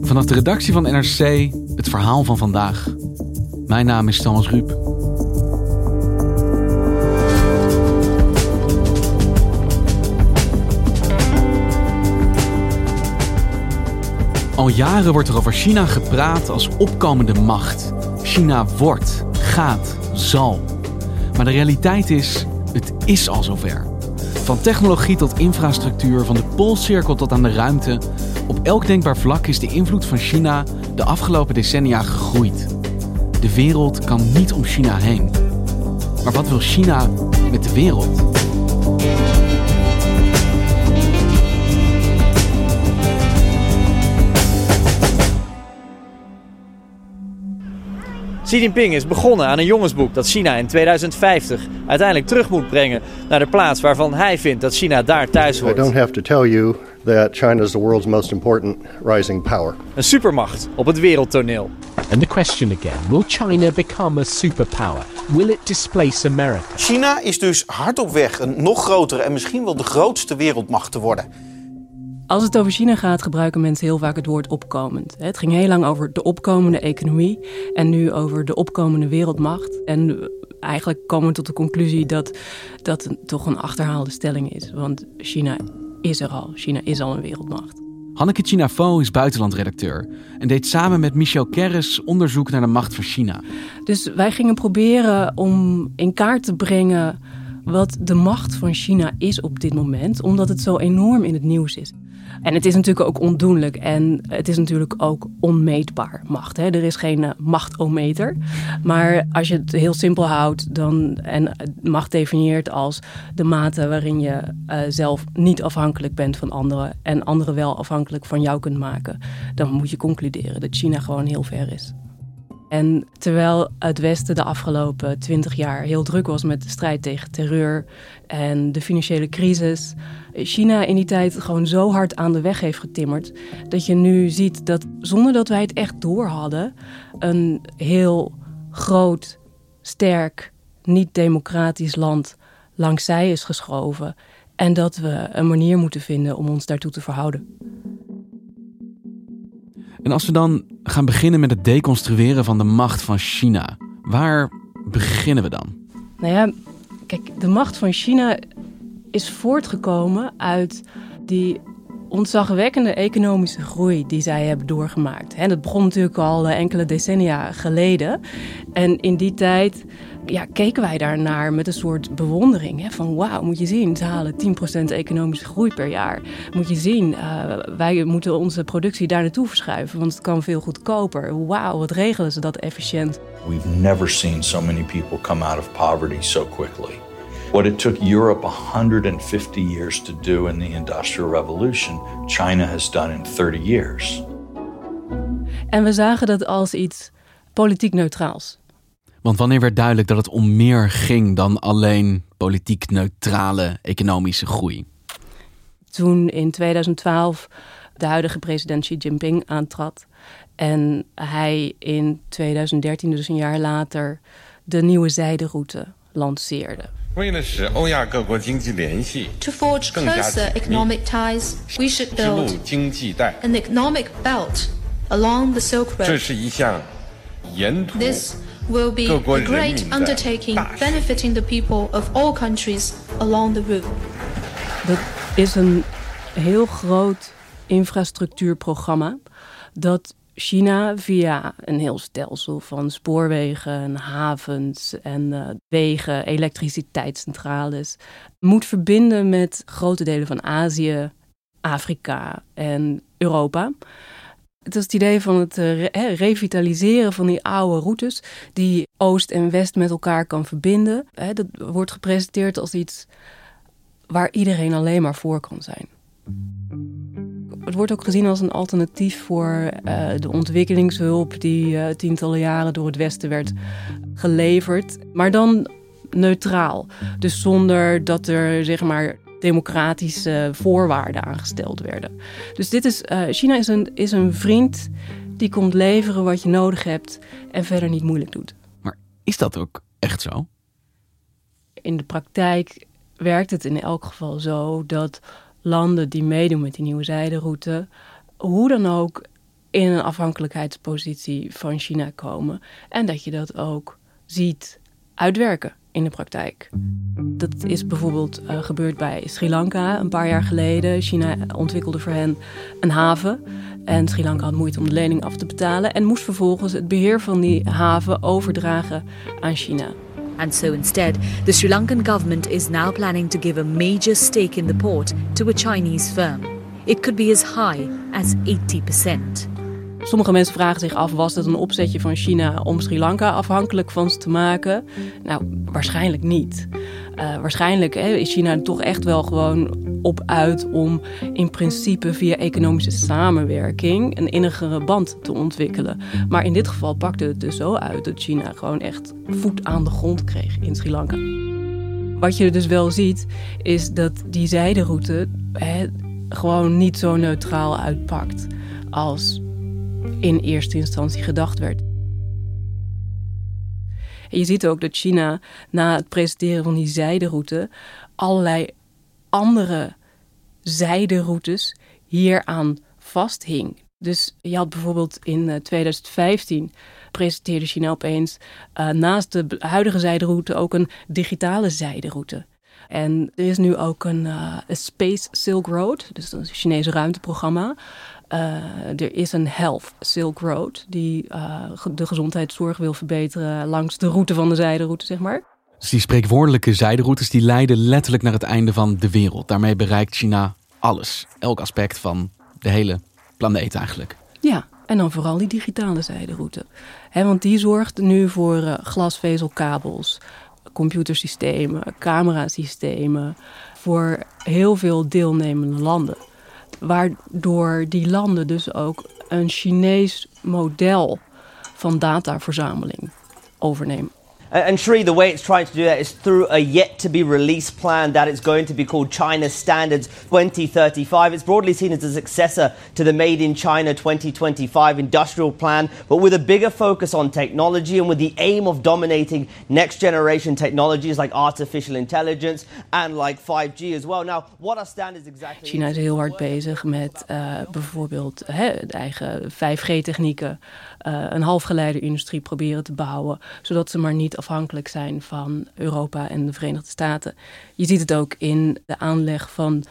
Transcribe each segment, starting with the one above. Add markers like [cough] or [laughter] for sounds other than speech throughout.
Vanaf de redactie van NRC het verhaal van vandaag. Mijn naam is Thomas Ruip. Al jaren wordt er over China gepraat als opkomende macht. China wordt, gaat, zal. Maar de realiteit is, het is al zover. Van technologie tot infrastructuur, van de Poolcirkel tot aan de ruimte. Op elk denkbaar vlak is de invloed van China de afgelopen decennia gegroeid. De wereld kan niet om China heen. Maar wat wil China met de wereld? Xi Jinping is begonnen aan een jongensboek dat China in 2050 uiteindelijk terug moet brengen naar de plaats waarvan hij vindt dat China daar thuis I hoort. don't have to tell you that China is the world's most important rising power. Een supermacht op het wereldtoneel. And the question again will China become a superpower? Will it displace America? China is dus hard op weg een nog grotere en misschien wel de grootste wereldmacht te worden. Als het over China gaat, gebruiken mensen heel vaak het woord opkomend. Het ging heel lang over de opkomende economie en nu over de opkomende wereldmacht. En eigenlijk komen we tot de conclusie dat dat een- toch een achterhaalde stelling is. Want China is er al. China is al een wereldmacht. Hanneke Chinafo is buitenlandredacteur en deed samen met Michel Kerris onderzoek naar de macht van China. Dus wij gingen proberen om in kaart te brengen wat de macht van China is op dit moment, omdat het zo enorm in het nieuws is. En het is natuurlijk ook ondoenlijk en het is natuurlijk ook onmeetbaar macht. Hè? Er is geen eh, machtometer. Maar als je het heel simpel houdt dan, en macht definieert als de mate waarin je eh, zelf niet afhankelijk bent van anderen en anderen wel afhankelijk van jou kunt maken, dan moet je concluderen dat China gewoon heel ver is. En terwijl het Westen de afgelopen twintig jaar heel druk was met de strijd tegen terreur en de financiële crisis, China in die tijd gewoon zo hard aan de weg heeft getimmerd, dat je nu ziet dat zonder dat wij het echt door hadden, een heel groot, sterk, niet-democratisch land langs zij is geschoven. En dat we een manier moeten vinden om ons daartoe te verhouden. En als we dan gaan beginnen met het deconstrueren van de macht van China, waar beginnen we dan? Nou ja, kijk, de macht van China is voortgekomen uit die ontzagwekkende economische groei die zij hebben doorgemaakt. Dat begon natuurlijk al eh, enkele decennia geleden. En in die tijd ja, keken wij daarnaar met een soort bewondering. Hè? Van wauw, moet je zien, ze halen 10% economische groei per jaar. Moet je zien, eh, wij moeten onze productie daar naartoe verschuiven, want het kan veel goedkoper. Wauw, wat regelen ze dat efficiënt. We've never seen so many people come out of poverty so quickly. What it took Europe 150 years to do in the Industrial Revolution, China has done in 30 years. En we zagen dat als iets politiek neutraals. Want wanneer werd duidelijk dat het om meer ging dan alleen politiek neutrale economische groei? Toen in 2012 de huidige president Xi Jinping aantrad. En hij in 2013, dus een jaar later, de nieuwe zijderoute lanceerde. 为了使欧亚各国经济联系 To forge 更加 closer 紧密 economic ties, we should 织路 build 经济带， an economic belt along the Silk 这 Road. 是一项沿途 This will be 各国 a 人 great 民的 undertaking 大事。 benefiting the people of all countries along the route. Dat is een heel groot infrastructuurprogramma dat China via een heel stelsel van spoorwegen, havens en eh, wegen, elektriciteitscentrales moet verbinden met grote delen van Azië, Afrika en Europa. Het is het idee van het eh, revitaliseren van die oude routes die Oost en West met elkaar kan verbinden. Dat wordt gepresenteerd als iets waar iedereen alleen maar voor kan zijn. Het wordt ook gezien als een alternatief voor uh, de ontwikkelingshulp die uh, tientallen jaren door het Westen werd geleverd. Maar dan neutraal. Dus zonder dat er zeg maar democratische voorwaarden aangesteld werden. Dus dit is, uh, China is een, is een vriend die komt leveren wat je nodig hebt en verder niet moeilijk doet. Maar is dat ook echt zo? In de praktijk werkt het in elk geval zo dat landen die meedoen met die nieuwe zijderoute, hoe dan ook in een afhankelijkheidspositie van China komen. En dat je dat ook ziet uitwerken in de praktijk. Dat is bijvoorbeeld uh, gebeurd bij Sri Lanka een paar jaar geleden. China ontwikkelde voor hen een haven. En Sri Lanka had moeite om de lening af te betalen en moest vervolgens het beheer van die haven overdragen aan China. And so instead, the Sri Lankan government is now planning to give a major stake in the port to a Chinese firm. It could be as high as 80%. Sommige mensen vragen zich af: was het een opzetje van China om Sri Lanka afhankelijk van ze te maken? Nou, waarschijnlijk niet. Uh, waarschijnlijk hè, is China toch echt wel gewoon op uit om in principe via economische samenwerking een innigere band te ontwikkelen. Maar in dit geval pakte het dus zo uit dat China gewoon echt voet aan de grond kreeg in Sri Lanka. Wat je dus wel ziet, is dat die zijderoute hè, gewoon niet zo neutraal uitpakt als in eerste instantie gedacht werd. Je ziet ook dat China na het presenteren van die zijderoute allerlei andere zijderoutes hieraan vasthing. Dus je had bijvoorbeeld in 2015 eh, presenteerde China opeens uh, naast de huidige zijderoute ook een digitale zijderoute. En er is nu ook een, uh, Space Silk Road, dus een Chinese ruimteprogramma, uh, er is een Health Silk Road die uh, de gezondheidszorg wil verbeteren langs de route van de zijderoute, zeg maar. Dus die spreekwoordelijke zijderoutes die leiden letterlijk naar het einde van de wereld. Daarmee bereikt China alles, elk aspect van de hele planeet eigenlijk. Ja, en dan vooral die digitale zijderoute. He, want die zorgt nu voor uh, glasvezelkabels, computersystemen, camerasystemen, voor heel veel deelnemende landen. Waardoor die landen dus ook een Chinees model van dataverzameling overnemen. And Sri, the way it's trying to do that is through a yet to be released plan that it's going to be called China Standards 2035. It's broadly seen as a successor to the Made in China 2025 industrial plan, but with a bigger focus on technology and with the aim of dominating next generation technologies like artificial intelligence and like 5G as well. Now, what are standards exactly? China is heel hard bezig met uh, bijvoorbeeld hè, de eigen 5G-technieken, uh, een halfgeleiderindustrie proberen te bouwen, zodat ze maar niet afhankelijk zijn van Europa en de Verenigde Staten. Je ziet het ook in de aanleg van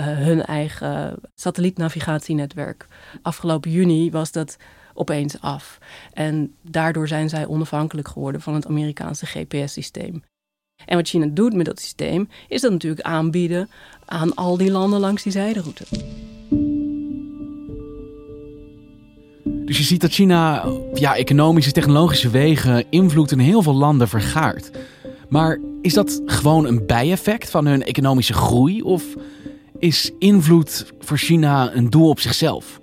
uh, hun eigen satellietnavigatienetwerk. Afgelopen juni was dat opeens af. En daardoor zijn zij onafhankelijk geworden van het Amerikaanse GPS-systeem. En wat China doet met dat systeem, is dat natuurlijk aanbieden aan al die landen langs die zijderoute. Dus je ziet dat China ja, economische, technologische wegen invloed in heel veel landen vergaart. Maar is dat gewoon een bijeffect van hun economische groei? Of is invloed voor China een doel op zichzelf?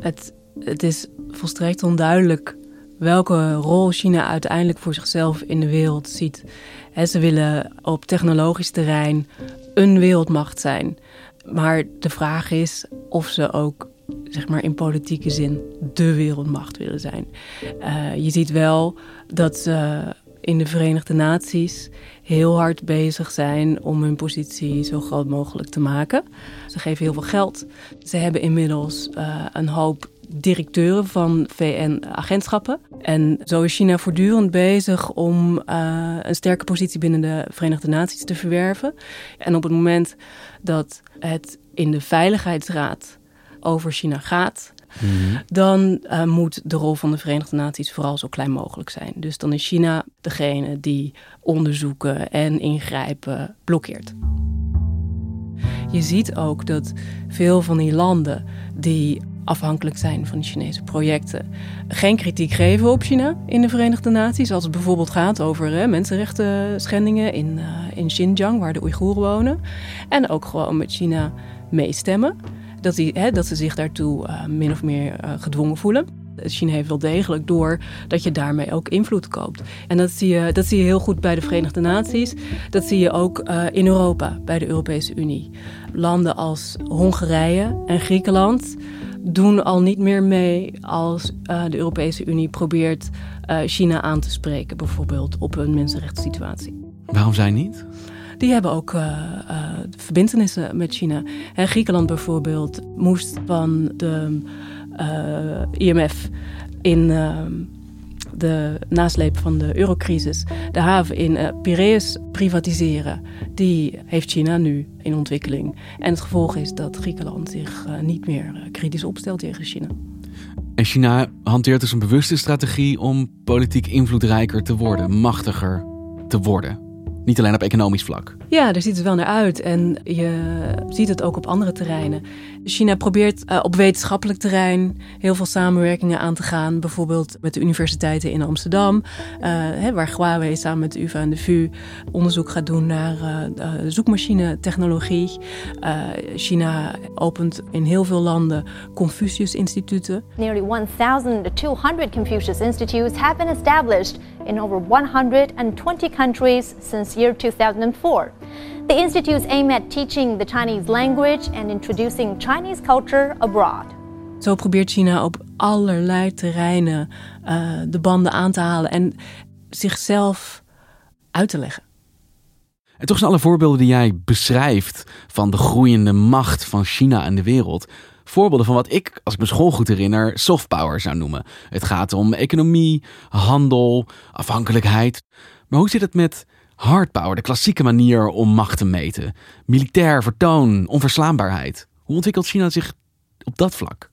Het, het is volstrekt onduidelijk welke rol China uiteindelijk voor zichzelf in de wereld ziet. ze willen op technologisch terrein een wereldmacht zijn. Maar de vraag is of ze ook zeg maar in politieke zin de wereldmacht willen zijn. Uh, je ziet wel dat ze in de Verenigde Naties heel hard bezig zijn om hun positie zo groot mogelijk te maken. Ze geven heel veel geld. Ze hebben inmiddels uh, een hoop directeuren van VN-agentschappen. En zo is China voortdurend bezig om uh, een sterke positie binnen de Verenigde Naties te verwerven. En op het moment dat het in de Veiligheidsraad over China gaat, mhm. dan uh, moet de rol van de Verenigde Naties vooral zo klein mogelijk zijn. Dus dan is China degene die onderzoeken en ingrijpen blokkeert. Je ziet ook dat veel van die landen die afhankelijk zijn van de Chinese projecten, geen kritiek geven op China in de Verenigde Naties. Als het bijvoorbeeld gaat over uh, mensenrechten schendingen in, uh, in Xinjiang, waar de Oeigoeren wonen. En ook gewoon met China meestemmen. Dat, hè, dat ze zich daartoe uh, min of meer uh, gedwongen voelen. China heeft wel degelijk door dat je daarmee ook invloed koopt. En dat zie je, dat zie je heel goed bij de Verenigde Naties. Dat zie je ook uh, in Europa, bij de Europese Unie. Landen als Hongarije en Griekenland doen al niet meer mee als de Europese Unie probeert China aan te spreken, bijvoorbeeld op een mensenrechtssituatie. Waarom zij niet? Die hebben ook uh, verbindenissen met China. En Griekenland bijvoorbeeld moest van de IMF in de nasleep van de eurocrisis de haven in Piraeus privatiseren. Die heeft China nu in ontwikkeling. En het gevolg is dat Griekenland zich niet meer kritisch opstelt tegen China. En China hanteert dus een bewuste strategie om politiek invloedrijker te worden, machtiger te worden. Niet alleen op economisch vlak. Ja, daar ziet het wel naar uit. En je ziet het ook op andere terreinen. China probeert uh, op wetenschappelijk terrein heel veel samenwerkingen aan te gaan. Bijvoorbeeld met de universiteiten in Amsterdam. Uh, hè, waar Huawei samen met de UvA en de VU onderzoek gaat doen naar uh, zoekmachine-technologie. China opent in heel veel landen Confucius-instituten. Nearly 1,200 Confucius Institutes have been established in over 120 countries since year 2004. The institutes aim at teaching the Chinese language and introducing Chinese culture abroad. Zo probeert China op allerlei terreinen uh, de banden aan te halen en zichzelf uit te leggen. En toch zijn alle voorbeelden die jij beschrijft van de groeiende macht van China in de wereld. Voorbeelden van wat ik, als ik mijn school goed herinner, soft power zou noemen. Het gaat om economie, handel, afhankelijkheid. Maar hoe zit het met hard power, de klassieke manier om macht te meten? Militair vertoon, onverslaanbaarheid. Hoe ontwikkelt China zich op dat vlak?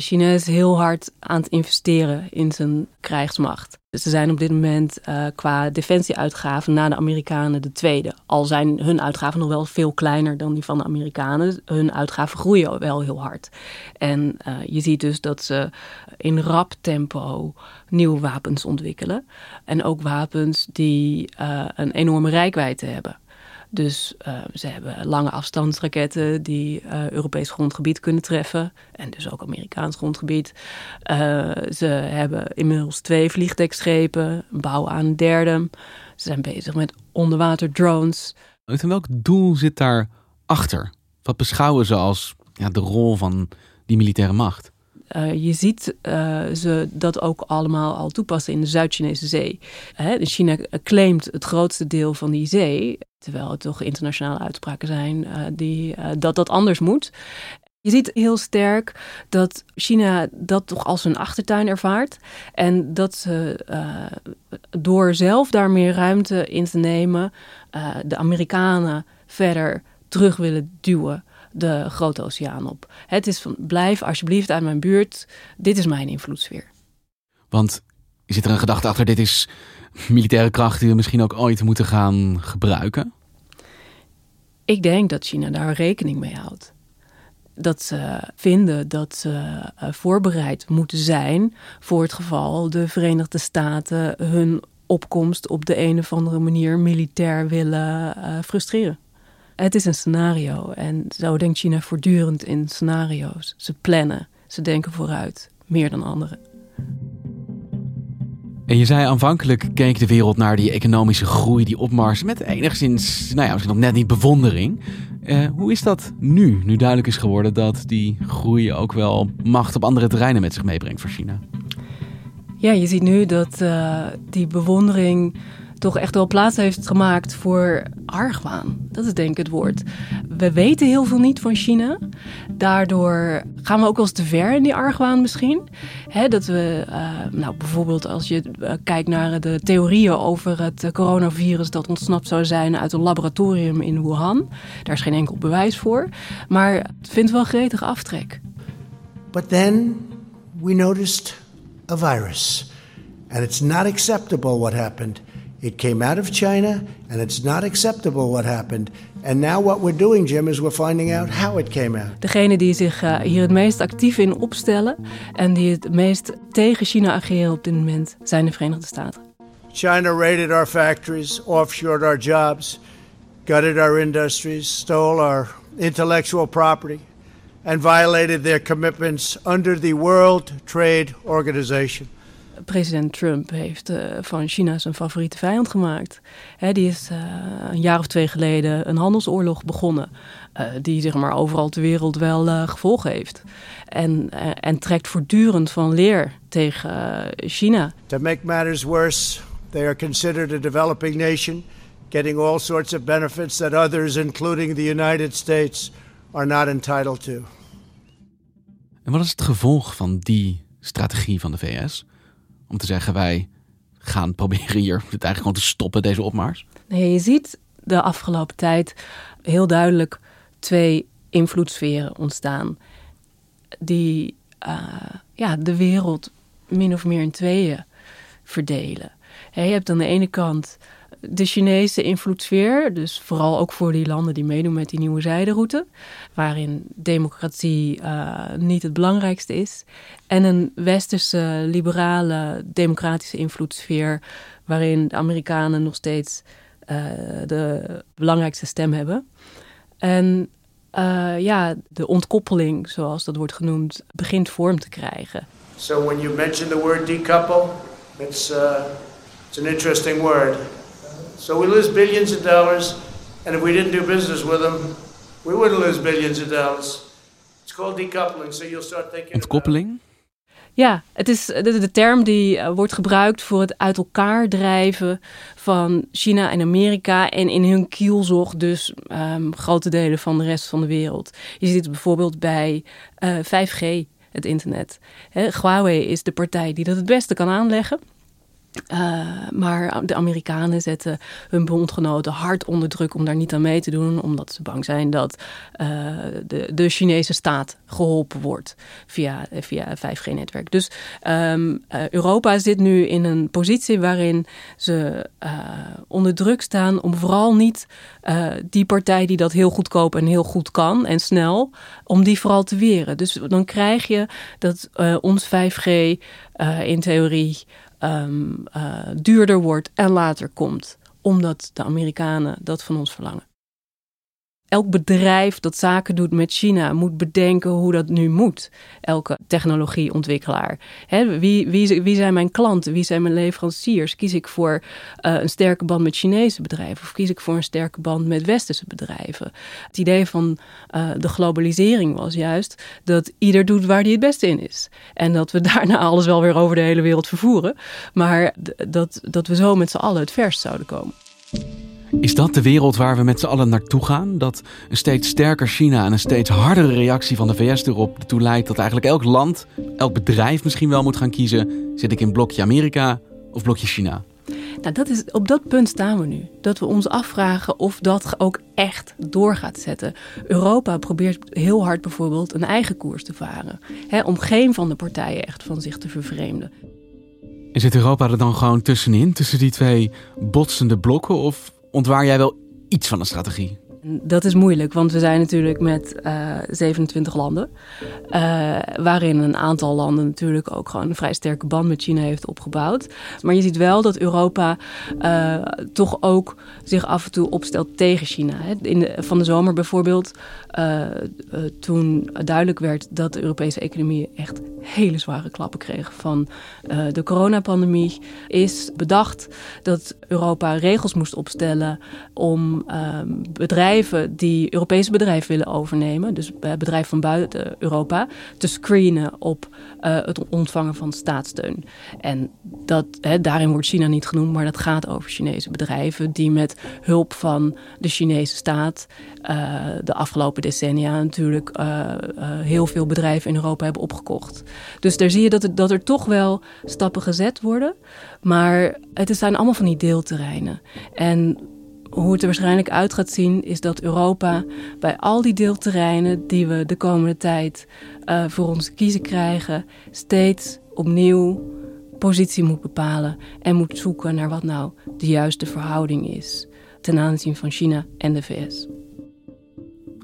China is heel hard aan het investeren in zijn krijgsmacht. Ze zijn op dit moment uh, qua defensieuitgaven na de Amerikanen de tweede. Al zijn hun uitgaven nog wel veel kleiner dan die van de Amerikanen. Hun uitgaven groeien wel heel hard. En uh, je ziet dus dat ze in rap tempo nieuwe wapens ontwikkelen. En ook wapens die uh, een enorme rijkwijde hebben. Dus uh, ze hebben lange afstandsraketten die uh, Europees grondgebied kunnen treffen. En dus ook Amerikaans grondgebied. Uh, ze hebben inmiddels twee vliegdekschepen, bouwen aan een derde. Ze zijn bezig met onderwater drones. En welk doel zit daar achter? Wat beschouwen ze als ja, de rol van die militaire macht? Uh, je ziet uh, ze dat ook allemaal al toepassen in de Zuid-Chinese Zee. Hè, China claimt het grootste deel van die zee, terwijl het toch internationale uitspraken zijn die, dat dat anders moet. Je ziet heel sterk dat China dat toch als een achtertuin ervaart. En dat ze door zelf daar meer ruimte in te nemen, de Amerikanen verder terug willen duwen de grote oceaan op. Het is van blijf alsjeblieft uit mijn buurt. Dit is mijn invloedssfeer. Want zit er een gedachte achter, dit is militaire kracht die we misschien ook ooit moeten gaan gebruiken? Ik denk dat China daar rekening mee houdt. Dat ze vinden dat ze voorbereid moeten zijn voor het geval de Verenigde Staten hun opkomst op de een of andere manier militair willen uh, frustreren. Het is een scenario en zo denkt China voortdurend in scenario's. Ze plannen, ze denken vooruit, meer dan anderen. En je zei aanvankelijk keek de wereld naar die economische groei, die opmars, met enigszins, nou ja, misschien nog net niet bewondering. Uh, hoe is dat nu, nu duidelijk is geworden dat die groei ook wel macht op andere terreinen met zich meebrengt voor China? Ja, je ziet nu dat uh, die bewondering toch echt wel plaats heeft gemaakt voor argwaan. Dat is denk ik het woord. We weten heel veel niet van China. Daardoor gaan we ook wel eens te ver in die argwaan misschien. dat we, uh, nou bijvoorbeeld als je uh, kijkt naar de theorieën over het coronavirus dat ontsnapt zou zijn uit een laboratorium in Wuhan. Daar is geen enkel bewijs voor. Maar het vindt wel gretig aftrek. But then we noticed a virus. And it's not acceptable what happened. It came out of China, and it's not acceptable what happened. And now what we're doing, Jim, is we're finding out how it came out. Degene die zich uh, hier het meest actief in opstellen en die het meest tegen China ageren op dit moment zijn de Verenigde Staten. China raided our factories, offshored our jobs. gutted our industries, stole our intellectual property, and violated their commitments under the World Trade Organization. President Trump heeft uh, van China zijn favoriete vijand gemaakt. He, die is uh, een jaar of twee geleden een handelsoorlog begonnen. Uh, die zeg maar overal ter wereld wel gevolgen heeft. En, en trekt voortdurend van leer tegen China. To make matters worse, they are considered a developing nation, getting all sorts of benefits that others, including the United States, are not entitled to. En wat is het gevolg van die strategie van de VS? Om te zeggen, wij gaan proberen hier [laughs] het eigenlijk gewoon te stoppen, deze opmars? Nee, je ziet de afgelopen tijd heel duidelijk twee invloedssferen ontstaan. Die uh, ja, de wereld min of meer in tweeën verdelen. je hebt aan de ene kant de Chinese invloedssfeer, dus vooral ook voor die landen die meedoen met die nieuwe zijderoute, waarin democratie uh, niet het belangrijkste is, en een westerse, liberale, democratische invloedssfeer, waarin de Amerikanen nog steeds uh, de belangrijkste stem hebben. En uh, ja, de ontkoppeling, zoals dat wordt genoemd, begint vorm te krijgen. So when you mention the word decouple, it's, uh, it's an interesting word. So we lose billions of dollars, and if we didn't do business with them, we wouldn't lose billions of dollars. It's called decoupling, so you'll start thinking. Ontkoppeling? Ja, het is de, de term die uh, wordt gebruikt voor het uit elkaar drijven van China en Amerika en in hun kielzog dus um, grote delen van de rest van de wereld. Je ziet het bijvoorbeeld bij uh, 5G, het internet. He, Huawei is de partij die dat het beste kan aanleggen. Uh, maar de Amerikanen zetten hun bondgenoten hard onder druk om daar niet aan mee te doen, omdat ze bang zijn dat uh, de, de Chinese staat geholpen wordt via, via 5G-netwerk. Dus um, Europa zit nu in een positie waarin ze onder druk staan om vooral niet die partij die dat heel goedkoop en heel goed kan en snel, om die vooral te weren. Dus dan krijg je dat ons 5G in theorie um, uh, duurder wordt en later komt, omdat de Amerikanen dat van ons verlangen. Elk bedrijf dat zaken doet met China moet bedenken hoe dat nu moet. Elke technologieontwikkelaar. He, wie, wie, wie, zijn mijn klanten? Wie zijn mijn leveranciers? Kies ik voor uh, een sterke band met Chinese bedrijven? Of kies ik voor een sterke band met Westerse bedrijven? Het idee van uh, de globalisering was juist dat ieder doet waar hij het beste in is. En dat we [laughs] daarna alles wel weer over de hele wereld vervoeren. Maar dat, dat we zo met z'n allen het verst zouden komen. Is dat de wereld waar we met z'n allen naartoe gaan? Dat een steeds sterker China en een steeds hardere reactie van de VS erop ertoe leidt dat eigenlijk elk land, elk bedrijf misschien wel moet gaan kiezen: zit ik in blokje Amerika of blokje China? Nou, dat is, op dat punt staan we nu. Dat we ons afvragen of dat ook echt door gaat zetten. Europa probeert heel hard bijvoorbeeld een eigen koers te varen. Hè, om geen van de partijen echt van zich te vervreemden. En zit Europa er dan gewoon tussenin, tussen die twee botsende blokken? Of ontwaar jij wel iets van een strategie? Dat is moeilijk, want we zijn natuurlijk met uh, 27 landen. Uh, waarin een aantal landen natuurlijk ook gewoon een vrij sterke band met China heeft opgebouwd. Maar je ziet wel dat Europa uh, toch ook zich af en toe opstelt tegen China. In van de zomer bijvoorbeeld, toen duidelijk werd dat de Europese economie echt hele zware klappen kreeg van de coronapandemie, is bedacht dat Europa regels moest opstellen om ehm, bedrijven die Europese bedrijven willen overnemen, dus bedrijven van buiten Europa, te screenen op uh, het ontvangen van staatssteun. En dat, hè, daarin wordt China niet genoemd, maar dat gaat over Chinese bedrijven die met hulp van de Chinese staat de afgelopen decennia natuurlijk heel veel bedrijven in Europa hebben opgekocht. Dus daar zie je dat, dat er toch wel stappen gezet worden, maar het zijn allemaal van die deelterreinen. En hoe het er waarschijnlijk uit gaat zien, is dat Europa bij al die deelterreinen die we de komende tijd uh, voor ons kiezen krijgen, steeds opnieuw positie moet bepalen en moet zoeken naar wat nou de juiste verhouding is ten aanzien van China en de VS.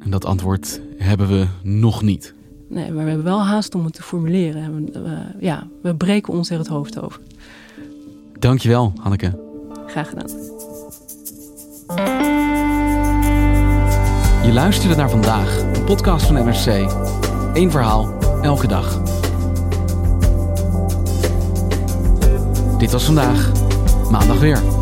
En dat antwoord hebben we nog niet. Nee, maar we hebben wel haast om het te formuleren. We, uh, ja, we breken ons er het hoofd over. Dankjewel, Hanneke. Graag gedaan. Je luisterde naar vandaag, een podcast van NRC. Eén verhaal, elke dag. Dit was vandaag, maandag weer.